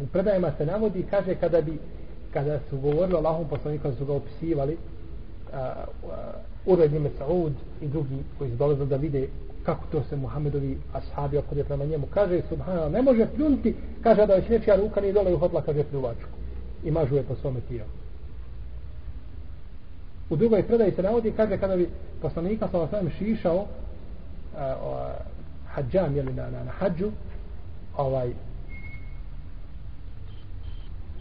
U predajama se navodi, kaže, kada bi kada su govorili o Allahom poslaniku, kada su ga opisivali, Ured ime Saud i drugi koji su dolazili da vide kako to se Muhammedovi ashabi opode prema njemu. Kaže, subhanallah, ne može pljunti, kaže da već nečija ruka nije dole i uhotla, kaže pljuvačku. I mažuje po svome tijelu. U drugoj predaji se navodi, kaže, kada bi poslanika sa vasem šišao uh, uh, hađam, jeli na, na, na hađu, ovaj,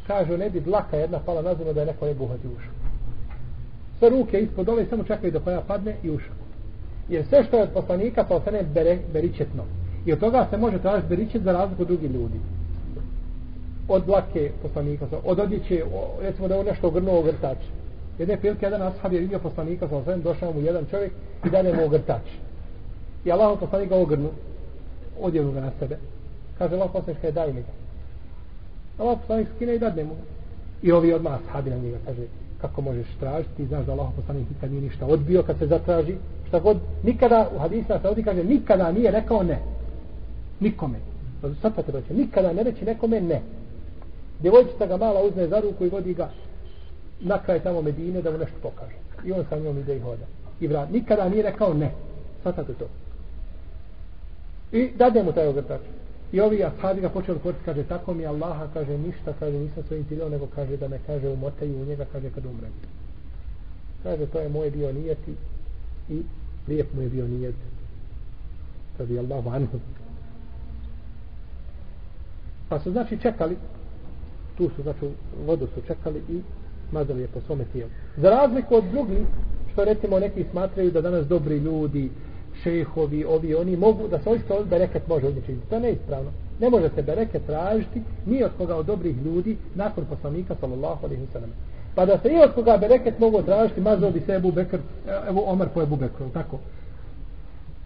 kažu, ne bi dlaka jedna pala na zemlju da je neko ne buhati ušao. Sve ruke ispod dole samo čekaju da koja padne i ušao. Jer sve što je od poslanika to ostane bere, beričetno. I od toga se može tražiti beričet za razliku drugih ljudi. Od dlake poslanika, od odjeće, recimo da je on nešto ogrnuo ogrtač. Jedne prilike, jedan ashab je vidio poslanika, sa osvijem, došao mu jedan čovjek i dane mu ogrtač. I Allah poslanika ogrnu, odjevnu ga na sebe. Kaže, Allah poslanika daj mi ga. Allah poslanik skine i dadne mu. I ovi odmah sahabi na njega kaže, kako možeš tražiti, znaš da Allah poslanik nikad nije ništa odbio kad se zatraži, šta god, nikada u hadisna se ovdje kaže, nikada nije rekao ne. Nikome. Sad pa te reći, nikada ne reći nekome ne. Djevojčica ga mala uzme za ruku i vodi ga na kraj tamo Medine da mu nešto pokaže. I on sa njom ide i hoda. I vrat, nikada nije rekao ne. Svatate to. I dade mu taj ogrtač. I ovi ashabi ga počeli koristiti, kaže, tako mi Allaha, kaže, ništa, kaže, nisam svojim ciljom, nego kaže da me, kaže, umotaju u njega, kaže, kad umrem. Kaže, to je moj bio nijeti i lijep mu je bio nijet. Kaže, Allahu anhu. Pa su, znači, čekali, tu su, znači, vodu su čekali i mazali je po svome tijelu. Za razliku od drugih, što recimo neki smatraju da danas dobri ljudi, šehovi, ovi, oni mogu da se oisto bereket može učiniti. To je neispravno. Ne može se bereket tražiti ni od koga od dobrih ljudi nakon poslanika sallallahu alaihi sallam. Pa da se i od koga bereket mogu tražiti, mazao bi se Ebu Bekr, evo Omar po Ebu Bekru, tako?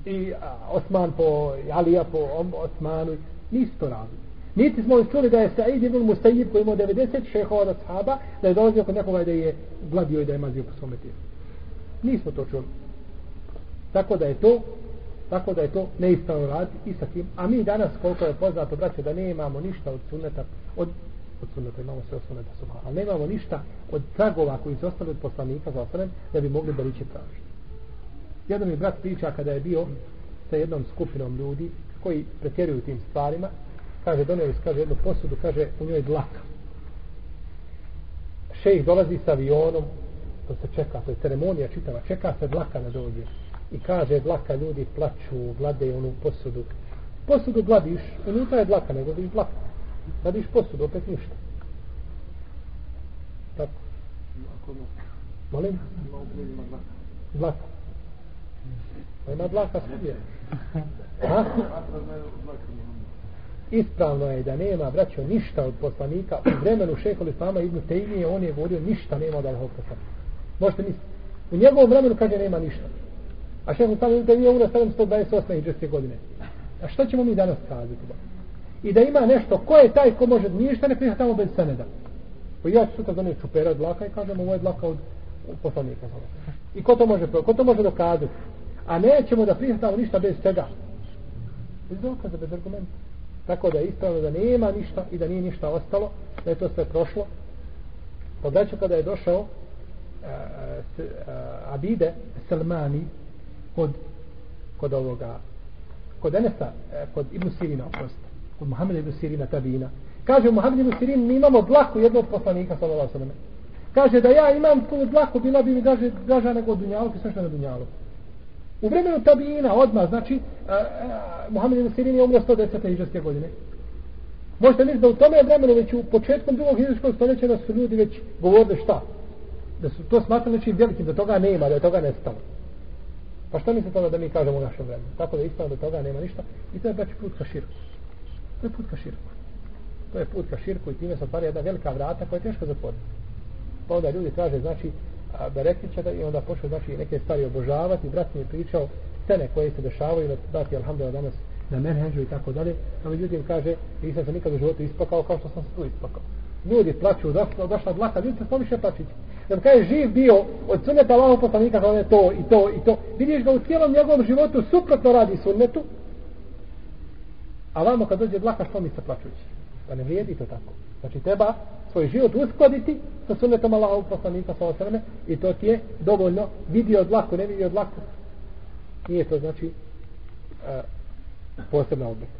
I a, Osman po Alija po Osmanu, nisu to radili. Niti smo čuli da je Sa'id ibn Musayyib koji imao 90 šehova da sahaba, da je dolazio kod nekoga da je gladio i da je mazio po svome tijelu. Nismo to čuli. Tako da je to tako da je to neispravno raditi i sa tim. A mi danas, koliko je poznato, braće, da ne imamo ništa od sunneta, od, od sunneta imamo sve od sunneta suha, ali ne imamo ništa od tragova koji su ostali od poslanika za osanem, da bi mogli da liče tražiti. Jedan mi brat priča kada je bio sa jednom skupinom ljudi koji pretjeruju tim stvarima, kaže, donijeli kaže jednu posudu, kaže, u njoj dlaka. Šejh dolazi sa avionom, to se čeka, to je ceremonija čitava, čeka se dlaka da dođe i kaže dlaka ljudi plaću, glade onu posudu. Posudu gladiš, unutra je dlaka, nego gladiš dlaka. Gladiš posudu, opet ništa. Tako. Molim? Dlaka. Pa ima dlaka svije. Ha? Ispravno je da nema, braćo, ništa od poslanika. U vremenu šehol Islama Ibn Tejmije, on je govorio, ništa nema od Allahog poslanika. Možete misliti. U njegovom vremenu kaže nema ništa. A šeho sam da je umro 728. iđeske godine. A što ćemo mi danas kazati? I da ima nešto, ko je taj ko može, ništa ne prihvatamo bez seneda. Pa ja ću sutra donijeti čupera od dlaka i kažem ovo je dlaka od poslanika. I ko to može, ko to može dokazati? A nećemo da prihvatamo ništa bez čega. Bez dokaza, bez argumenta. Tako da je ispravno da nema ništa i da nije ništa ostalo, da je to sve prošlo. Pogledajte kada je došao uh, uh, Abide Salmani, kod kod ovoga kod Enesa, e, kod Ibn Sirina oprosti, kod Muhammeda Ibn Sirina tabina kaže Muhammed Ibn Sirin mi imamo dlaku jednog poslanika sallallahu alejhi ve kaže da ja imam tu dlaku bila bi mi draže, draža nego dunjalu sve što na Dunjalog. u vremenu tabina odmah znači e, e, uh, uh, Muhammed Ibn Sirin je umro 110. iđeske godine možete misliti da u tome vremenu već u početkom drugog iđeskog stoljeća da su ljudi već govorili šta da su to smatrali nečim velikim da toga nema, da je toga nestalo Pa što mislite onda da mi kažemo u našem vremenu? Tako da ispravno do toga nema ništa. I to je baš put ka širku. To je put ka širku. To je put ka širku i time se otvara jedna velika vrata koja je teško zatvoriti. Pa onda ljudi traže, znači, Berekića da i onda počne znači neke stvari obožavati. Brat mi je pričao scene koje se dešavaju da dati alhamdulillah danas na menheđu i tako dalje. A međutim kaže, nisam se nikad u životu ispakao kao što sam se tu ispakao. Ljudi plaću, došla, došla dlaka, ljudi se više plaćiti da kaže živ bio od sunneta Allahov poslanika da je to i to i to vidiš ga u cijelom njegovom životu suprotno radi sunnetu a vamo kad dođe dlaka što mi se plaćući Pa ne vrijedi to tako. Znači treba svoj život uskladiti sa sunnetom Allahovog poslanika sa osrame i to ti je dovoljno vidio od lako, ne vidio od lako. Nije to znači uh, posebna odlika.